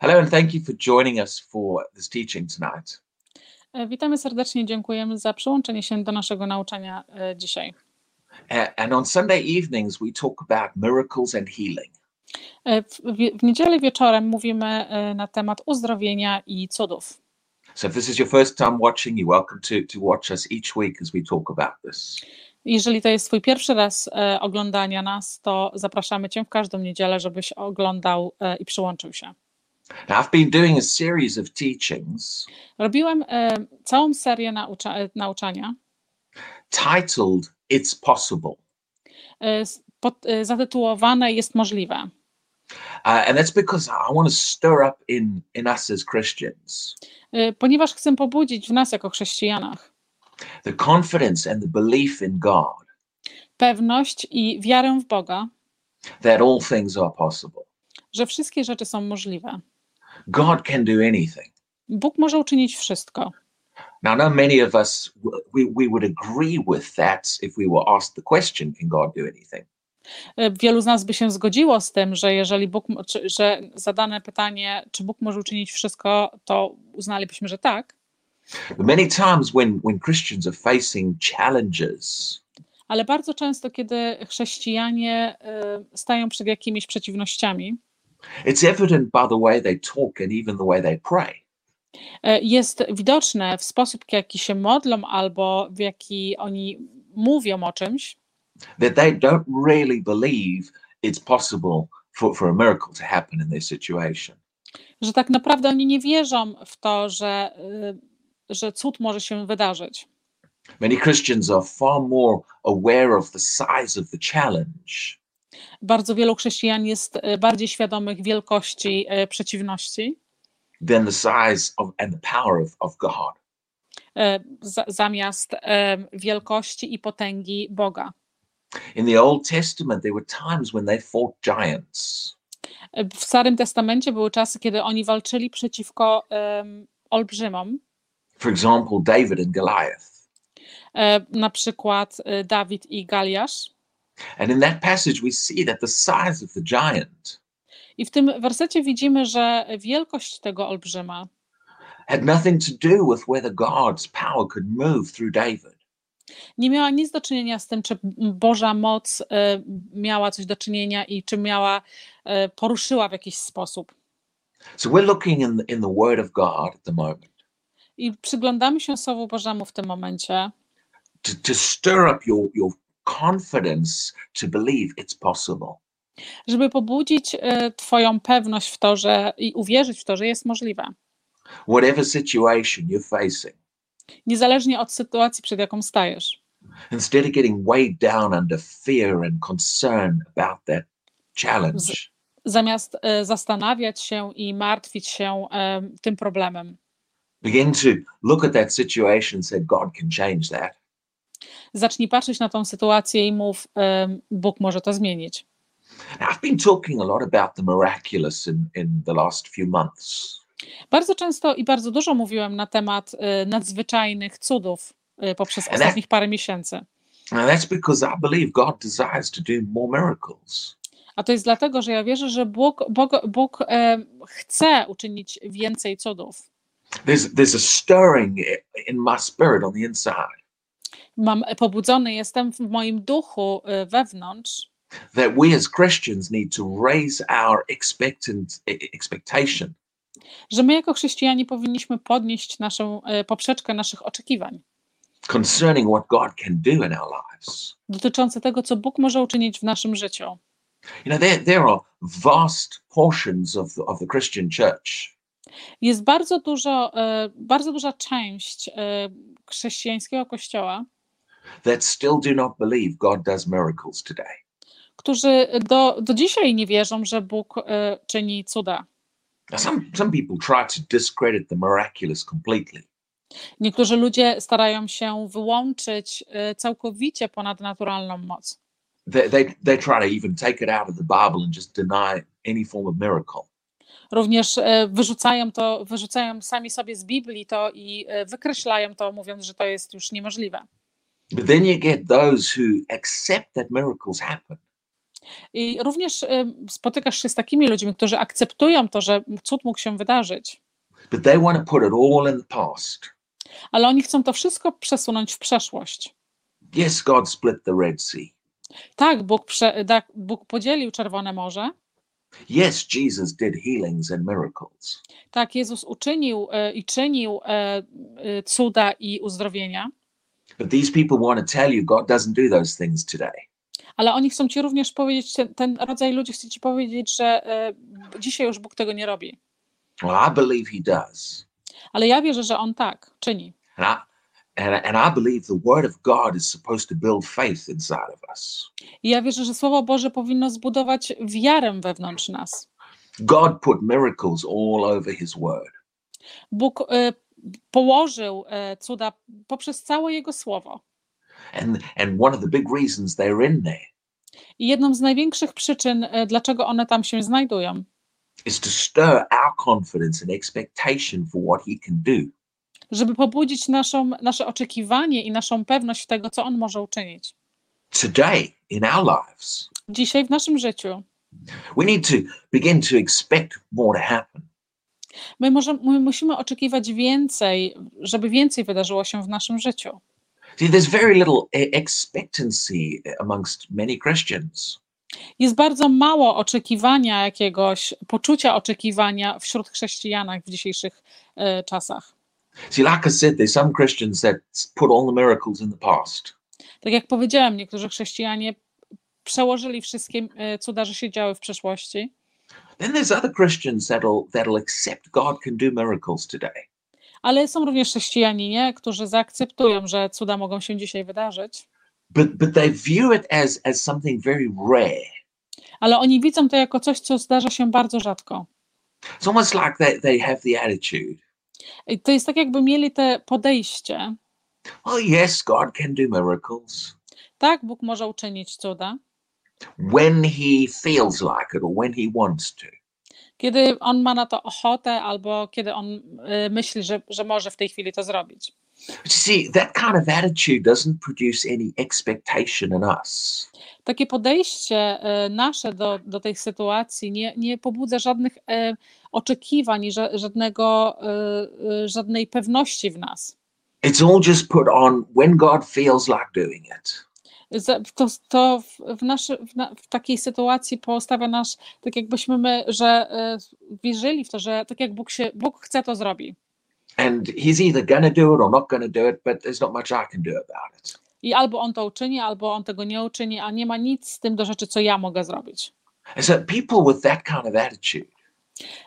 Hello, and thank you for joining us for this teaching tonight. E, Witamy serdecznie, dziękujemy za przyłączenie się do naszego nauczania e, dzisiaj. And on Sunday evenings, we talk about miracles and healing. E, W, w niedzielę wieczorem mówimy na temat uzdrowienia i cudów. So if this is your first time watching, you're welcome to, to watch us each week as we talk about this. Jeżeli to jest Twój pierwszy raz oglądania nas, to zapraszamy Cię w każdą niedzielę, żebyś oglądał i przyłączył się. I've been doing a series of teachings Robiłem e, całą serię naucza, e, nauczania titled It's Possible. e, pod, e, zatytułowane Jest możliwe. Uh, and that's because I want to stir up in, in us as Christians E, Ponieważ chcę pobudzić w nas jako chrześcijanach the confidence and the belief in God pewność i wiarę w Boga, that all things are possible. że wszystkie rzeczy są możliwe. God can do anything. Bóg może uczynić wszystko. Now, I know many of us, we, we would agree with that if we were asked the question, can God do anything? E, Wielu z nas by się zgodziło z tym, że jeżeli Bóg, że zadane pytanie, czy Bóg może uczynić wszystko, to uznalibyśmy, że tak. Many times when, when Christians are facing challenges, Ale bardzo często, kiedy chrześcijanie e, stają przed jakimiś przeciwnościami, it's evident by the way they talk and even the way they pray. e, jest widoczne w sposób, w jaki się modlą albo w jaki oni mówią o czymś, that they don't really believe it's possible for, for a miracle to happen in their situation. że tak naprawdę oni nie wierzą w to, że, e, że cud może się wydarzyć. Many Christians are far more aware of the size of the challenge Bardzo wielu chrześcijan jest e, bardziej świadomych wielkości e, przeciwności than the size of and the power of, of God. e, za- zamiast wielkości i potęgi Boga. In the Old Testament, there were times when they fought giants. W Starym Testamencie były czasy, kiedy oni walczyli przeciwko em, olbrzymom, For example, David and Goliath. e, na przykład Dawid i Galiasz. And in that passage, we see that the size of the giant I w tym wersecie widzimy, że wielkość tego olbrzyma had nothing to do with whether God's power could move through David. nie miała nic do czynienia z tym, czy Boża moc e, miała coś do czynienia i czy miała, e, poruszyła w jakiś sposób. So we're looking in in the Word of God at the moment. I przyglądamy się Słowu Bożemu w tym momencie, to, to stir up your, your confidence to believe it's possible. żeby pobudzić e, Twoją pewność w to, że i uwierzyć w to, że jest możliwe. Whatever situation you're facing, Niezależnie od sytuacji, przed jaką stajesz. instead of getting weighed down under fear and concern about that challenge, Zamiast e, zastanawiać się i martwić się e, tym problemem, begin to look at that situation and say, God can change that. Zacznij patrzeć na tą sytuację i mów, Bóg może to zmienić. Now, I've been talking a lot about the miraculous in, in the last few months. Bardzo często i bardzo dużo mówiłem na temat e, nadzwyczajnych cudów e, poprzez ostatnich parę miesięcy. And that's because I believe God desires to do more miracles. A to jest dlatego, że ja wierzę, że Bóg, Bóg, Bóg e, chce uczynić więcej cudów. There's, there's a stirring in my spirit on the inside Mam pobudzony jestem w moim duchu e, wewnątrz, that we as Christians need to raise our expectant e- expectation że my jako chrześcijanie powinniśmy podnieść naszą e, poprzeczkę naszych oczekiwań concerning what God can do in our lives. dotyczące tego, co Bóg może uczynić w naszym życiu. You know, there, there are vast portions of the, of the Christian church Jest bardzo dużo, e, bardzo duża część e, chrześcijańskiego kościoła, that still do not believe God does miracles today. którzy do, do dzisiaj nie wierzą, że Bóg e, czyni cuda. Now, some, some people try to discredit the miraculous completely. Niektórzy ludzie starają się wyłączyć e, całkowicie ponadnaturalną moc. They, they, they try to even take it out of the Bible and just deny any form of miracle. Również e, wyrzucają to, wyrzucają sami sobie z Biblii to i wykreślają to, mówiąc, że to jest już niemożliwe. But then you get those who accept that miracles happen. I również y, spotykasz się z takimi ludźmi, którzy akceptują to, że cud mógł się wydarzyć, but they want to put it all in the past. ale oni chcą to wszystko przesunąć w przeszłość. Yes, God split the Red Sea. Tak, Bóg, prze, da, Bóg podzielił Czerwone Morze. Yes, Jesus did healings and miracles. Tak, Jezus uczynił y, i czynił e, y, cuda i uzdrowienia, But these people want to tell you God doesn't do those things today. ale oni chcą ci również powiedzieć, ten, rodzaj ludzi chce ci powiedzieć, że e, dzisiaj już Bóg tego nie robi. Well, I believe He does. Ale ja wierzę, że On tak czyni. And I, and, and I believe the Word of God is supposed to build faith inside of us. I ja wierzę, że Słowo Boże powinno zbudować wiarę wewnątrz nas. God put miracles all over His Word. Bóg e, położył e, cuda poprzez całe Jego Słowo. And, and one of the big reasons they're in there I jedną z największych przyczyn, e, dlaczego one tam się znajdują, is to stir our confidence and expectation for what He can do. żeby pobudzić naszą, nasze oczekiwanie i naszą pewność tego, co On może uczynić. Today, in our lives, Dzisiaj w naszym życiu we need to begin to expect more to happen. My, może, my musimy oczekiwać więcej, żeby więcej wydarzyło się w naszym życiu. See, there's very little e- expectancy amongst many Christians. Jest bardzo mało oczekiwania jakiegoś, poczucia oczekiwania wśród chrześcijanek w dzisiejszych e, czasach. See, like I said, there's some Christians that put all the miracles in the past. Tak jak powiedziałem, niektórzy chrześcijanie przełożyli wszystkie e, cuda, że się działy w przeszłości, Then there's other Christians that'll that'll accept God can do miracles today. ale są również chrześcijanie, którzy zaakceptują, że cuda mogą się dzisiaj wydarzyć, But but they view it as as something very rare. ale oni widzą to jako coś, co zdarza się bardzo rzadko. It's almost like they, they have the attitude, I to jest tak, jakby mieli te podejście. oh yes, God can do miracles Tak, Bóg może uczynić cuda, when he feels like it or when he wants to. kiedy on ma na to ochotę, albo kiedy on y, myśli, że, że może w tej chwili to zrobić. But you see, that kind of attitude doesn't produce any expectation in us. Takie podejście y, nasze do, do tej sytuacji nie, nie pobudza żadnych y, oczekiwań żadnego, żadnej pewności w nas. It's all just put on when God feels like doing it. To, to w, naszy, w, na, w takiej sytuacji postawia nas, tak jakbyśmy my, że y, wierzyli w to, że tak jak Bóg, się, Bóg chce, to zrobi. And he's either to do it or not to do it, but there's not much I can do about it. I albo on to uczyni, albo on tego nie uczyni, a nie ma nic z tym do rzeczy, co ja mogę zrobić. And so people with that kind of attitude,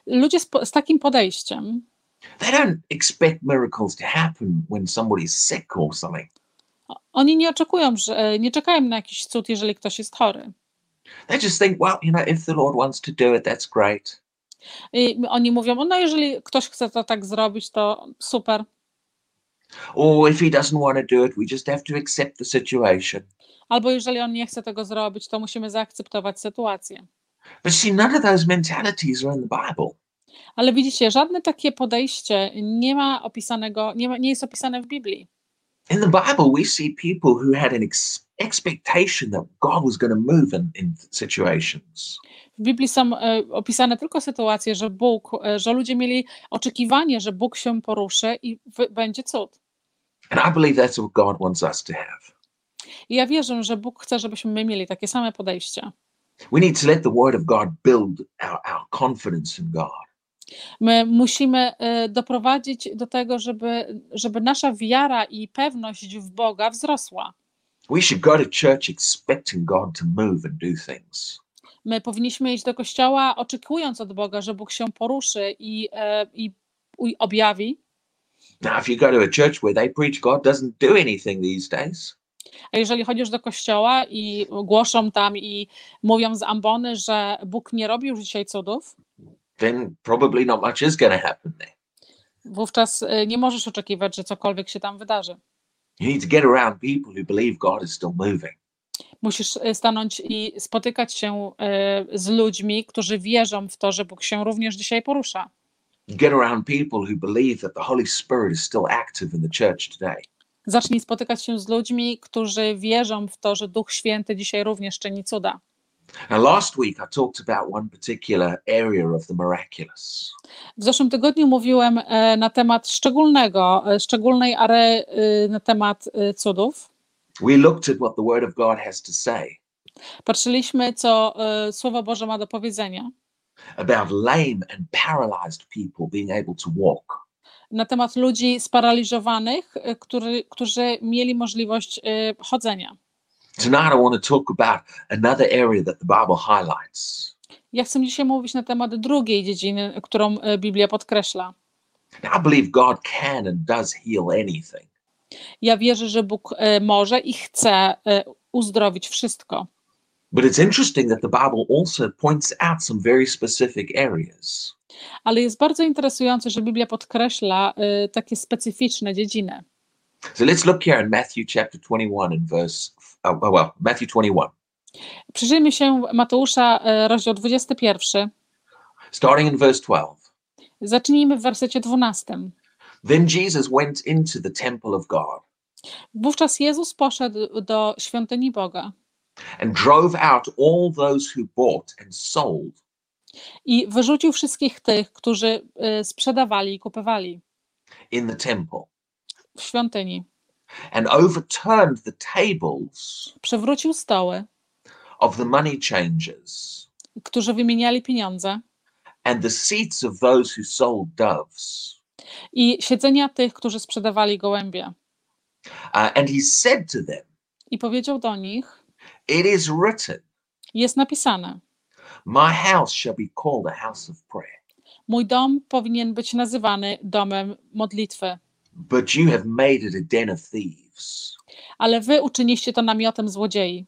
Ludzie z, z takim podejściem, they don't expect miracles to happen when somebody's sick or something. Oni nie oczekują, że nie czekają na jakiś cud, jeżeli ktoś jest chory. They just think, well, you know, if the Lord wants to do it, that's great. I oni mówią, no jeżeli ktoś chce to tak zrobić, to super. Or if he doesn't want to do it, we just have to accept the situation. Albo jeżeli on nie chce tego zrobić, to musimy zaakceptować sytuację. But see, none of those mentalities are in the Bible. Ale widzicie, żadne takie podejście nie ma opisanego, nie, ma, nie jest opisane w Biblii. In the Bible, we see people who had an ex- expectation that God was going to move in, in situations. W Biblii są e, opisane tylko sytuacje, że Bóg, e, że ludzie mieli oczekiwanie, że Bóg się poruszy i w, będzie cud. And I believe that's what God wants us to have. I ja wierzę, że Bóg chce, żebyśmy my mieli takie same podejście. We need to let the Word of God build our, our confidence in God. My musimy e, doprowadzić do tego, żeby, żeby nasza wiara i pewność w Boga wzrosła. We should go to church expecting God to move and do things. My powinniśmy iść do kościoła, oczekując od Boga, że Bóg się poruszy i, e, i i objawi. Now, if you go to a church where they preach God doesn't do anything these days, A jeżeli chodzisz do kościoła i głoszą tam i mówią z ambony, że Bóg nie robi już dzisiaj cudów, then probably not much is going to happen there. wówczas e, nie możesz oczekiwać, że cokolwiek się tam wydarzy. You need to get around people who believe God is still moving. Musisz e, stanąć i spotykać się e, z ludźmi, którzy wierzą w to, że Bóg się również dzisiaj porusza. Get around people who believe that the Holy Spirit is still active in the church today. Zacznij spotykać się z ludźmi, którzy wierzą w to, że Duch Święty dzisiaj również czyni cuda. Now, last week I talked about one particular area of the miraculous. W zeszłym tygodniu mówiłem e, na temat szczególnego, e, szczególnej arei na temat e, cudów. We looked at what the Word of God has to say Patrzyliśmy, co Słowo Boże ma do powiedzenia about lame and paralyzed people being able to walk. na temat ludzi sparaliżowanych, który, którzy mieli możliwość chodzenia. Tonight I want to talk about another area that the Bible highlights. Ja chcę dzisiaj mówić na temat drugiej dziedziny, którą e, Biblia podkreśla. I believe God can and does heal anything. Ja wierzę, że Bóg e, może i chce e, uzdrowić wszystko. But it's interesting that the Bible also points out some very specific areas. Ale jest bardzo interesujące, że Biblia podkreśla takie specyficzne dziedziny. So let's look here in Matthew chapter 21 and verse, oh, oh, well, Matthew 21, Przyjrzyjmy się Mateusza, e, rozdział 21. starting in verse 12. Zacznijmy w wersecie 12. Then Jesus went into the temple of God Wówczas Jezus poszedł do świątyni Boga and drove out all those who bought and sold i wyrzucił wszystkich tych, którzy e, sprzedawali i kupowali in the temple w świątyni. And overturned the tables Przewrócił stoły, of the money changers którzy wymieniali pieniądze and the seats of those who sold doves. i siedzenia tych, którzy sprzedawali gołębie. Uh, and he said to them, I powiedział do nich: It is written, Jest napisane: My house shall be called a house of prayer, Mój dom powinien być nazywany domem modlitwy, but you have made it a den of thieves. ale wy uczyniliście to namiotem złodziei.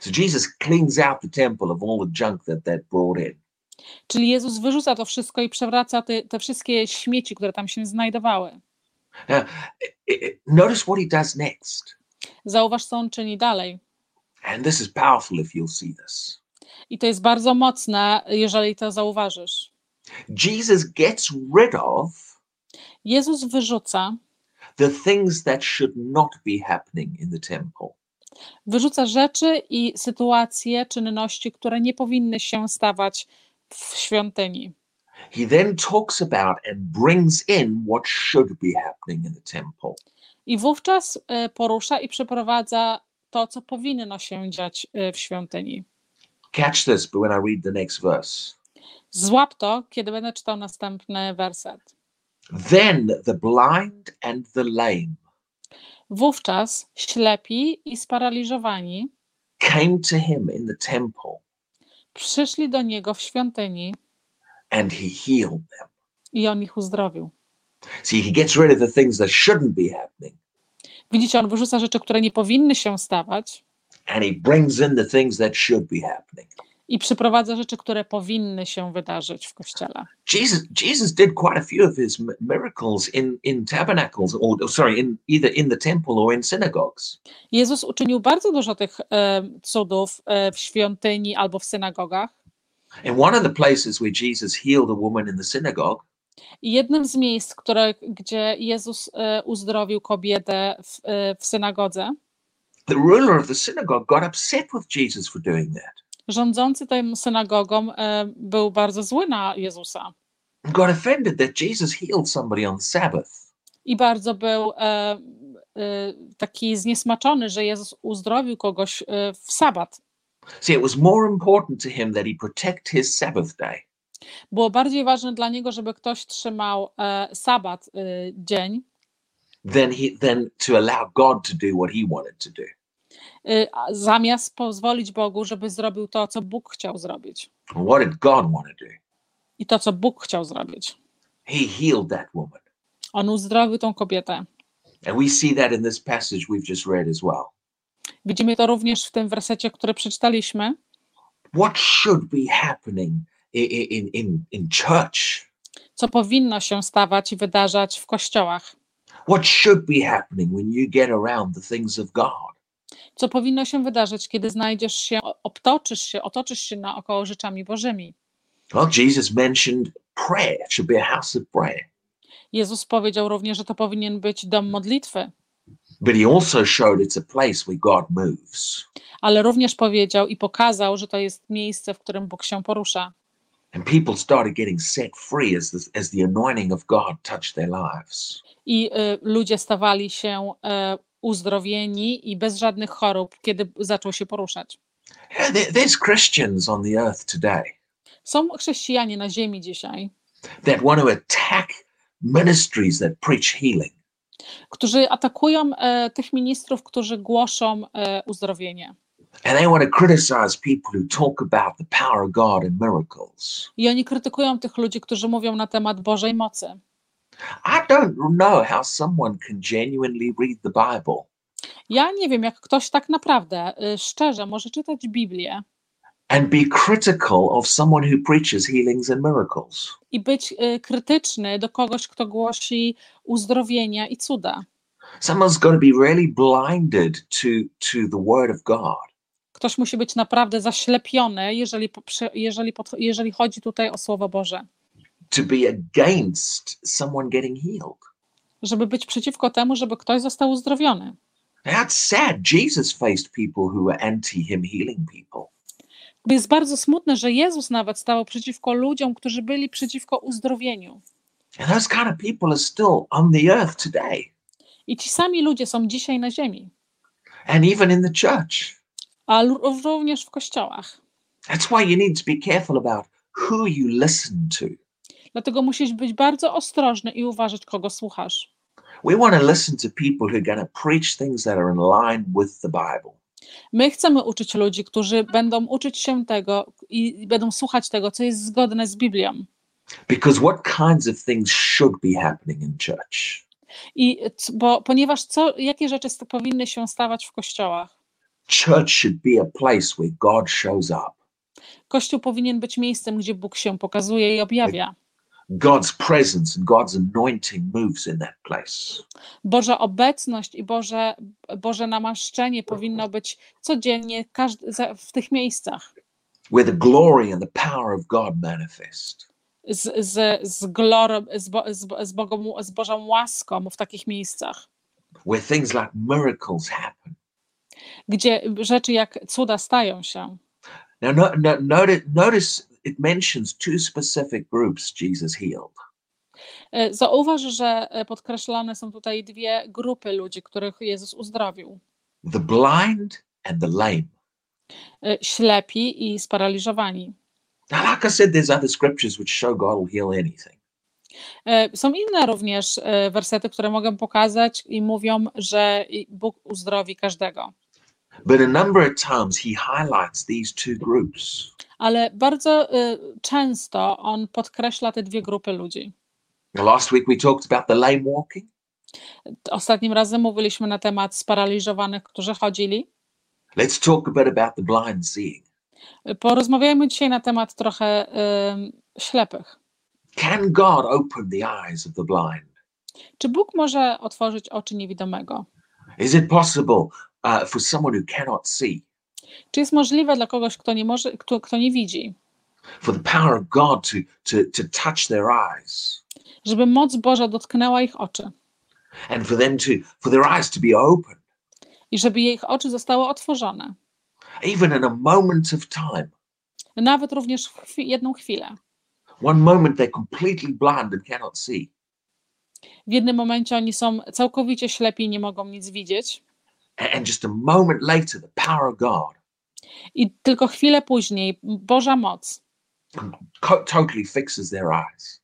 So Jesus cleans out the temple of all the junk that they brought in. Czyli Jezus wyrzuca to wszystko i przewraca te, te wszystkie śmieci, które tam się znajdowały. I- notice what he does next. Zauważ, co on czyni dalej. And this is powerful if you'll see this. I to jest bardzo mocne, jeżeli to zauważysz. Jesus gets rid of Jezus wyrzuca, the things that should not be happening in the temple. wyrzuca rzeczy i sytuacje, czynności, które nie powinny się stawać w świątyni. He then talks about and brings in what should be happening in the temple. I wówczas e, porusza i przeprowadza to, co powinno się dziać e, w świątyni. Catch this, but when I read the next verse. Złap to, kiedy będę czytał następny werset. Then the blind and the lame Wówczas ślepi i sparaliżowani came to him in the temple, przyszli do niego w świątyni and he healed them. i on ich uzdrowił. See, he gets rid of the things that shouldn't be happening, Widzicie, on wyrzuca rzeczy, które nie powinny się stawać and he brings in the things that should be happening. I przyprowadza rzeczy, które powinny się wydarzyć w kościele. Jesus, Jesus did quite a few of his mi- miracles in, in tabernacles, or or sorry, in either in the temple or in synagogues. Jezus uczynił bardzo dużo tych e, cudów e, w świątyni albo w synagogach. And one of the places where Jesus healed a woman in the synagogue I jednym z miejsc, które, gdzie Jezus e, uzdrowił kobietę w, e, w synagodze, the ruler of the synagogue got upset with Jesus for doing that. Rządzący tą synagogą e, był bardzo zły na Jezusa Got offended that Jesus healed somebody on Sabbath. i bardzo był e, e, taki zniesmaczony, że Jezus uzdrowił kogoś e, w sabat. See, it was more important to him that he protect his Sabbath day Było bardziej ważne dla niego, żeby ktoś trzymał e, sabat e, dzień, than he than to allow God to do what he wanted to do. A zamiast pozwolić Bogu, żeby zrobił to, co Bóg chciał zrobić. What did God want to do? I to, co Bóg chciał zrobić. He healed that woman. On uzdrowił tą kobietę. And we see that in this passage we've just read as well. Widzimy to również w tym wersecie, który przeczytaliśmy. What should be happening in, in, in, in church? co powinno się stawać i wydarzać w kościołach, What should be happening when you get around the things of God? Co powinno się wydarzyć, kiedy znajdziesz się, obtoczysz się, otoczysz się naokoło rzeczami Bożymi. Well, Jesus mentioned prayer. It should be a house of prayer. Jezus powiedział również, że to powinien być dom modlitwy. But he also showed it's a place where God moves. ale również powiedział i pokazał, że to jest miejsce, w którym Bóg się porusza. And people started getting set free as the, as the anointing of God touched their lives. I y, ludzie stawali się e, uzdrowieni i bez żadnych chorób, kiedy zaczął się poruszać. Yeah, there's Christians on the earth today Są chrześcijanie na ziemi dzisiaj, that want to attack ministries that preach healing. którzy atakują e, tych ministrów, którzy głoszą e, uzdrowienie. And they want to criticize people who talk about the power of God and miracles. I oni krytykują tych ludzi, którzy mówią na temat Bożej mocy. I don't know how someone can genuinely read the Bible Ja nie wiem, jak ktoś tak naprawdę y, szczerze może czytać Biblię and be critical of someone who preaches healings and miracles. i być y, krytyczny do kogoś, kto głosi uzdrowienia i cuda. Someone's got to be really blinded to, to the Word of God. Ktoś musi być naprawdę zaślepiony, jeżeli, jeżeli, pod- jeżeli chodzi tutaj o Słowo Boże, to be against someone getting healed. żeby być przeciwko temu, żeby ktoś został uzdrowiony. That's sad. Jesus faced people who were anti him healing people. Jest bardzo smutne, że Jezus nawet stał przeciwko ludziom, którzy byli przeciwko uzdrowieniu. And those kind of people are still on the earth today I ci sami ludzie są dzisiaj na ziemi, and even in the church. a również w kościołach. That's why you need to be careful about who you listen to. Dlatego musisz być bardzo ostrożny i uważać, kogo słuchasz. We want to listen to people who are going to preach things that are in line with the Bible. My chcemy uczyć ludzi, którzy będą uczyć się tego i będą słuchać tego, co jest zgodne z Biblią. Because what kinds of things should be happening in church? I bo, ponieważ co, jakie rzeczy powinny się stawać w kościołach? Church should be a place where God shows up. Kościół powinien być miejscem, gdzie Bóg się pokazuje i objawia. God's presence and God's anointing moves in that place. Boża obecność i Boże, Boże namaszczenie powinno być codziennie każdy, w tych miejscach. where the glory and the power of God manifest. Z, z, z, glor, z, bo- z, Bogą, z Bożą łaską w takich miejscach, Where things like miracles happen. gdzie rzeczy jak cuda stają się. Now, no, no, notice, notice it mentions two specific groups Jesus healed. E, Zauważ, że e, podkreślone są tutaj dwie grupy ludzi, których Jezus uzdrowił. The blind and the lame. E, Ślepi i sparaliżowani. Now, like I said, there's other scriptures which show God will heal anything. Są inne również wersety, które mogę pokazać i mówią, że Bóg uzdrowi każdego. But a number of times he highlights these two groups. Ale bardzo e, często on podkreśla te dwie grupy ludzi. Last week we talked about the lame walking. Ostatnim razem mówiliśmy na temat sparaliżowanych, którzy chodzili. Let's talk a bit about the blind seeing. Porozmawiajmy dzisiaj na temat trochę em, ślepych. Can God open the eyes of the blind? Czy Bóg może otworzyć oczy niewidomego? Is it possible uh, for someone who cannot see, Czy jest możliwe dla kogoś, kto nie może, kto, kto nie widzi, for the power of God to, to, to touch their eyes. Żeby moc Boża dotknęła ich oczy. And for them to, for their eyes to be open, i żeby ich oczy zostały otworzone, even in a moment of time? nawet również w chwi- jedną chwilę. One moment they're completely blind and cannot see. W jednym momencie oni są całkowicie ślepi i nie mogą nic widzieć, And just a moment later, the power of God i tylko chwilę później Boża moc totally fixes their eyes.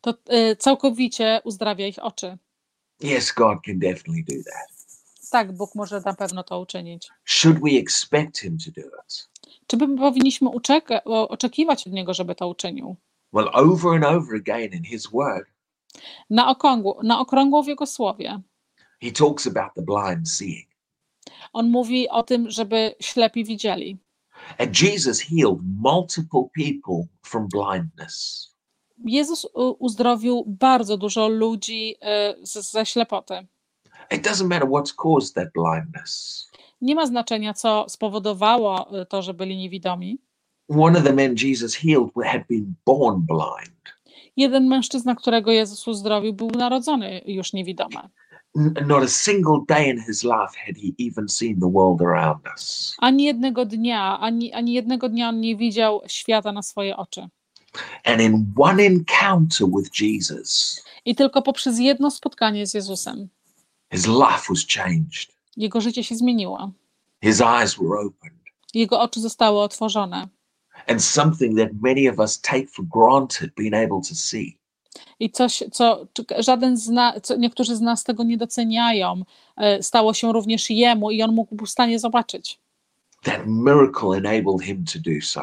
to y, całkowicie uzdrawia ich oczy. Yes, God can definitely do that. Tak, Bóg może na pewno to uczynić. Should we expect Him to do it? Czy my powinniśmy uczeka- oczekiwać od Niego, żeby to uczynił? Well, over and over again in His Word, Na okrągło, na okrągło w Jego słowie. He talks about the blind seeing. On mówi o tym, żeby ślepi widzieli. And Jesus healed multiple people from blindness. Jezus uzdrowił bardzo dużo ludzi z- ze ślepoty. It doesn't matter what's caused that blindness. Nie ma znaczenia, co spowodowało y, to, że byli niewidomi. One of the men Jesus healed had been born blind. Jeden mężczyzna, którego Jezus uzdrowił, był narodzony już niewidomy. Not a single day in his life had he even seen the world around us. Ani jednego dnia, ani, ani jednego dnia on nie widział świata na swoje oczy. And in one encounter with Jesus, I tylko poprzez jedno spotkanie z Jezusem his life was changed. jego życie się zmieniło. His eyes were opened. Jego oczy zostały otworzone. And something that many of us take for granted being able to see. I coś, co żaden z nas, co niektórzy z nas tego nie doceniają, e, stało się również jemu i on mógł był w stanie zobaczyć. That miracle enabled him to do so.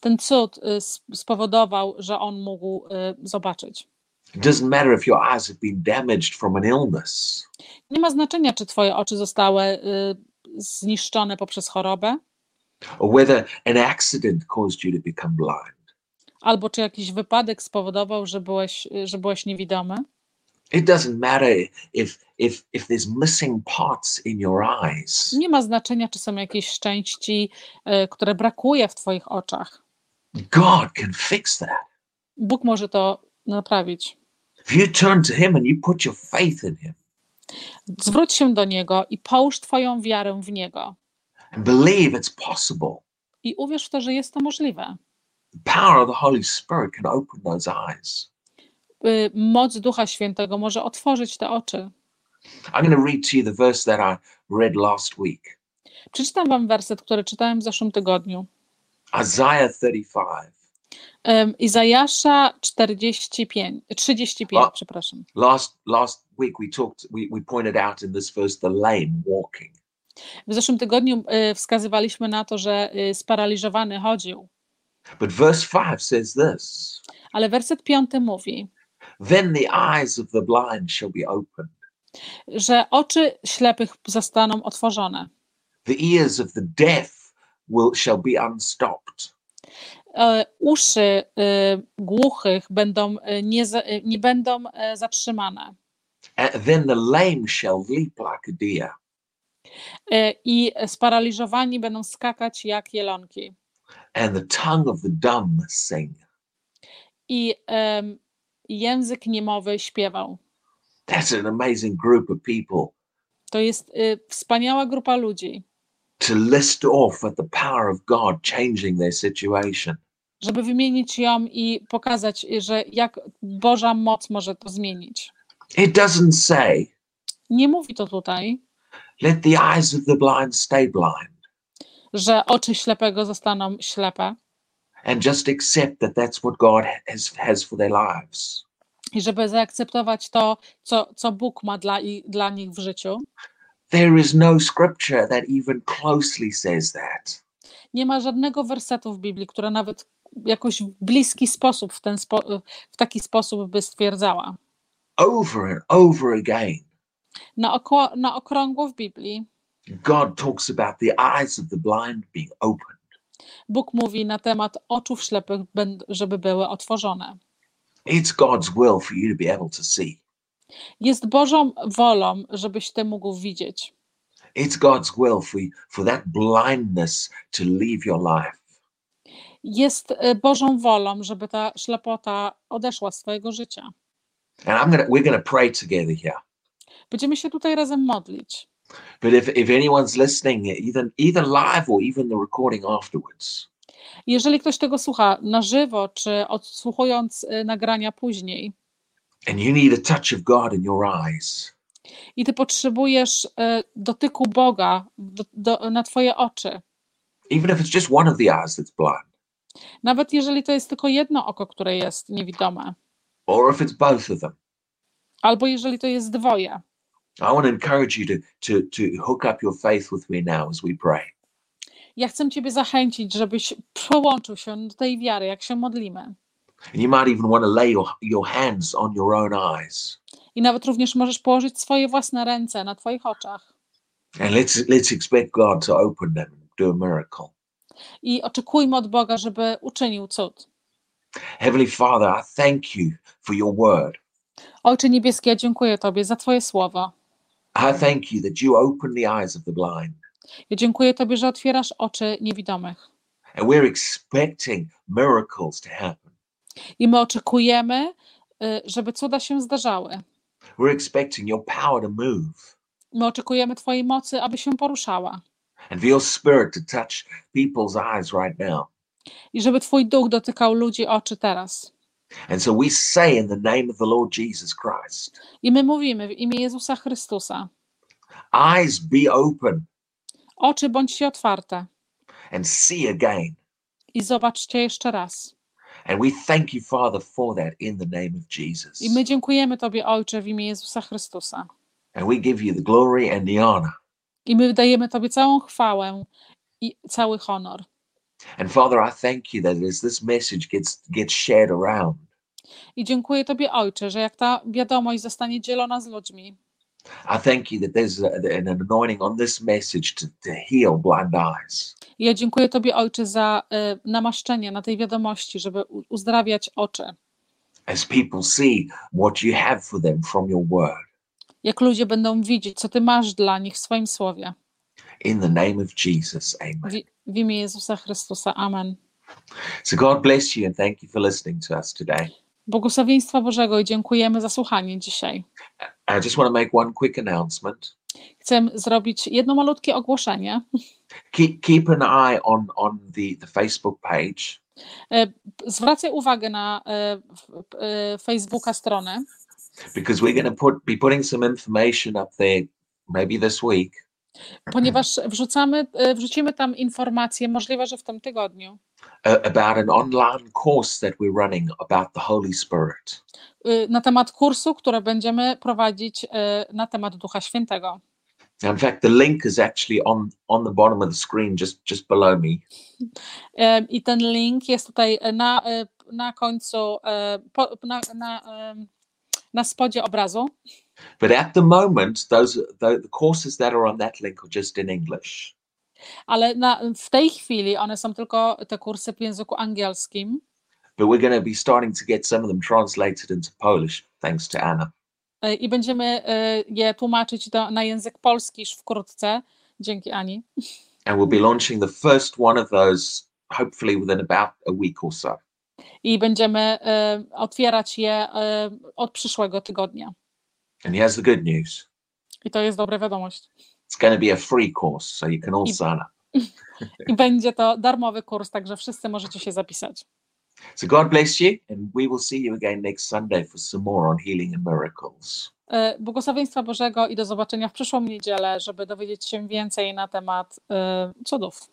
Ten cud s- spowodował, że on mógł y, zobaczyć. Nie ma znaczenia, czy twoje oczy zostały zniszczone poprzez chorobę, or whether an accident caused you to become blind. Albo czy jakiś wypadek spowodował, że byłeś, że byłeś niewidomy. It doesn't matter if if if there's missing parts in your eyes. Nie ma znaczenia, czy są jakieś części, y, które brakuje w twoich oczach. God can fix that. Bóg może to naprawić. If you turn to him and you put your faith in him Zwróć się do Niego i połóż Twoją wiarę w Niego. and believe it's possible, I uwierz w to, że jest to możliwe. The power of the Holy Spirit can open those eyes. Y, Moc Ducha Świętego może otworzyć te oczy. I'm going to read to you the verse that I read last week. Przeczytam Wam werset, który czytałem w zeszłym tygodniu. Isaiah 35. Ym, Izajasza 45, 35, A. przepraszam. Last last week we talked we, we pointed out in this verse the lame walking. W zeszłym tygodniu y, wskazywaliśmy na to, że y, sparaliżowany chodził, But verse 5 says this. Ale werset 5 mówi, Then the eyes of the blind shall be opened, że oczy ślepych zostaną otworzone, the ears of the deaf will shall be unstopped, e, uszy y, głuchych będą, y, nie, nie będą e, zatrzymane. And then the lame shall leap like a deer, e, i sparaliżowani będą skakać jak jelonki and the tongue of the dumb sing. i em, język niemowy śpiewał. That's an amazing group of people To jest y, wspaniała grupa ludzi, to list off at the power of God changing their situation. żeby wymienić ją i pokazać, że jak Boża moc może to zmienić. It doesn't say, Nie mówi to tutaj, let the eyes of the blind stay blind że oczy ślepego zostaną ślepe and just accept that that's what God has, has for their lives. i żeby zaakceptować to, co, co Bóg ma dla, i, dla nich w życiu. There is no scripture that even closely says that. Nie ma żadnego wersetu w Biblii, która nawet jakoś w bliski sposób, w, ten spo, w taki sposób by stwierdzała. Over and over again, Na, oko, na okrągło w Biblii God talks about the eyes of the blind being opened. Bóg mówi na temat oczu ślepych, żeby były otworzone. It's God's will for you to be able to see. Jest Bożą wolą, żebyś ty mógł widzieć. It's God's will for, for that blindness to leave your life. Jest y, Bożą wolą, żeby ta ślepota odeszła z twojego życia. And I'm gonna we're gonna pray together here. Będziemy się tutaj razem modlić. But if, if anyone's listening, either either live or even the recording afterwards, Jeżeli ktoś tego słucha na żywo, czy odsłuchując y, nagrania później, and you need a touch of God in your eyes, i ty potrzebujesz y, dotyku Boga do, do, na twoje oczy, even if it's just one of the eyes that's blind, nawet jeżeli to jest tylko jedno oko, które jest niewidome, or if it's both of them, albo jeżeli to jest dwoje, I want to encourage you to to to hook up your faith with me now as we pray. Ja chcę Ciebie zachęcić, żebyś połączył się do tej wiary, jak się modlimy. And you might even want to lay your, your hands on your own eyes. I nawet również możesz położyć swoje własne ręce na Twoich oczach. And let's let's expect God to open them do a miracle. I oczekujmy od Boga, żeby uczynił cud. Heavenly Father, I thank you for your word. Ojcze Niebieski, ja dziękuję Tobie za Twoje słowo. I thank you that you open the eyes of the blind. Ja dziękuję Tobie, że otwierasz oczy niewidomych. And we're expecting miracles to happen. I my oczekujemy, y, żeby cuda się zdarzały. We're expecting your power to move My oczekujemy Twojej mocy, aby się poruszała and for your spirit to touch people's eyes right now. i żeby Twój duch dotykał ludzi oczy teraz. And so we say in the name of the Lord Jesus Christ, I my mówimy w imię Jezusa Chrystusa: eyes be open Oczy bądźcie otwarte and see again. i zobaczcie jeszcze raz. And we thank you, Father, for that in the name of Jesus. I my dziękujemy Tobie, Ojcze, w imię Jezusa Chrystusa. And we give you the glory and the honor. I my dajemy Tobie całą chwałę i cały honor. And Father, I thank you that as this message gets gets shared around, I dziękuję Tobie, Ojcze, że jak ta wiadomość zostanie dzielona z ludźmi, I thank you that there's a, an anointing on this message to, to heal blind eyes. I ja dziękuję Tobie, Ojcze, za y, namaszczenie na tej wiadomości, żeby uzdrawiać oczy. As people see what you have for them from your word. Jak ludzie będą widzieć, co Ty masz dla nich w swoim słowie. In the name of Jesus, amen. W, w imię Jezusa Chrystusa. Amen. So God bless you and thank you for listening to us today. Błogosławieństwa Bożego i dziękujemy za słuchanie dzisiaj. I just want to make one quick announcement. Chcę zrobić jedno malutkie ogłoszenie. Keep keep an eye on on the, the Facebook page E, Zwracaj uwagę na e, e, Facebooka stronę, because we're going to put be putting some information up there maybe this week ponieważ wrzucamy, wrzucimy tam informacje, możliwe, że w tym tygodniu, about an online course that we're running about the Holy Spirit. y, na temat kursu, który będziemy prowadzić e, na temat Ducha Świętego. In fact, the link is actually on on the bottom of the screen, just just below me. E, I ten link jest tutaj na, na końcu, na, na, na spodzie obrazu. But at the moment, those the, the courses that are on that link are just in English. Ale na, w tej chwili one są tylko te kursy w języku angielskim, But we're going to be starting to get some of them translated into Polish, thanks to Anna. e, i będziemy e, je tłumaczyć do, na język polski już wkrótce, dzięki Ani. And we'll be launching the first one of those hopefully within about a week or so. I będziemy e, otwierać je od przyszłego tygodnia. And here's the good news I to jest dobra wiadomość. It's going to be a free course, so you can all I- sign up. I będzie to darmowy kurs, także wszyscy możecie się zapisać. So God bless you, and we will see you again next Sunday for some more on healing and miracles. E, Błogosławieństwa Bożego i do zobaczenia w przyszłą niedzielę, żeby dowiedzieć się więcej na temat e, cudów.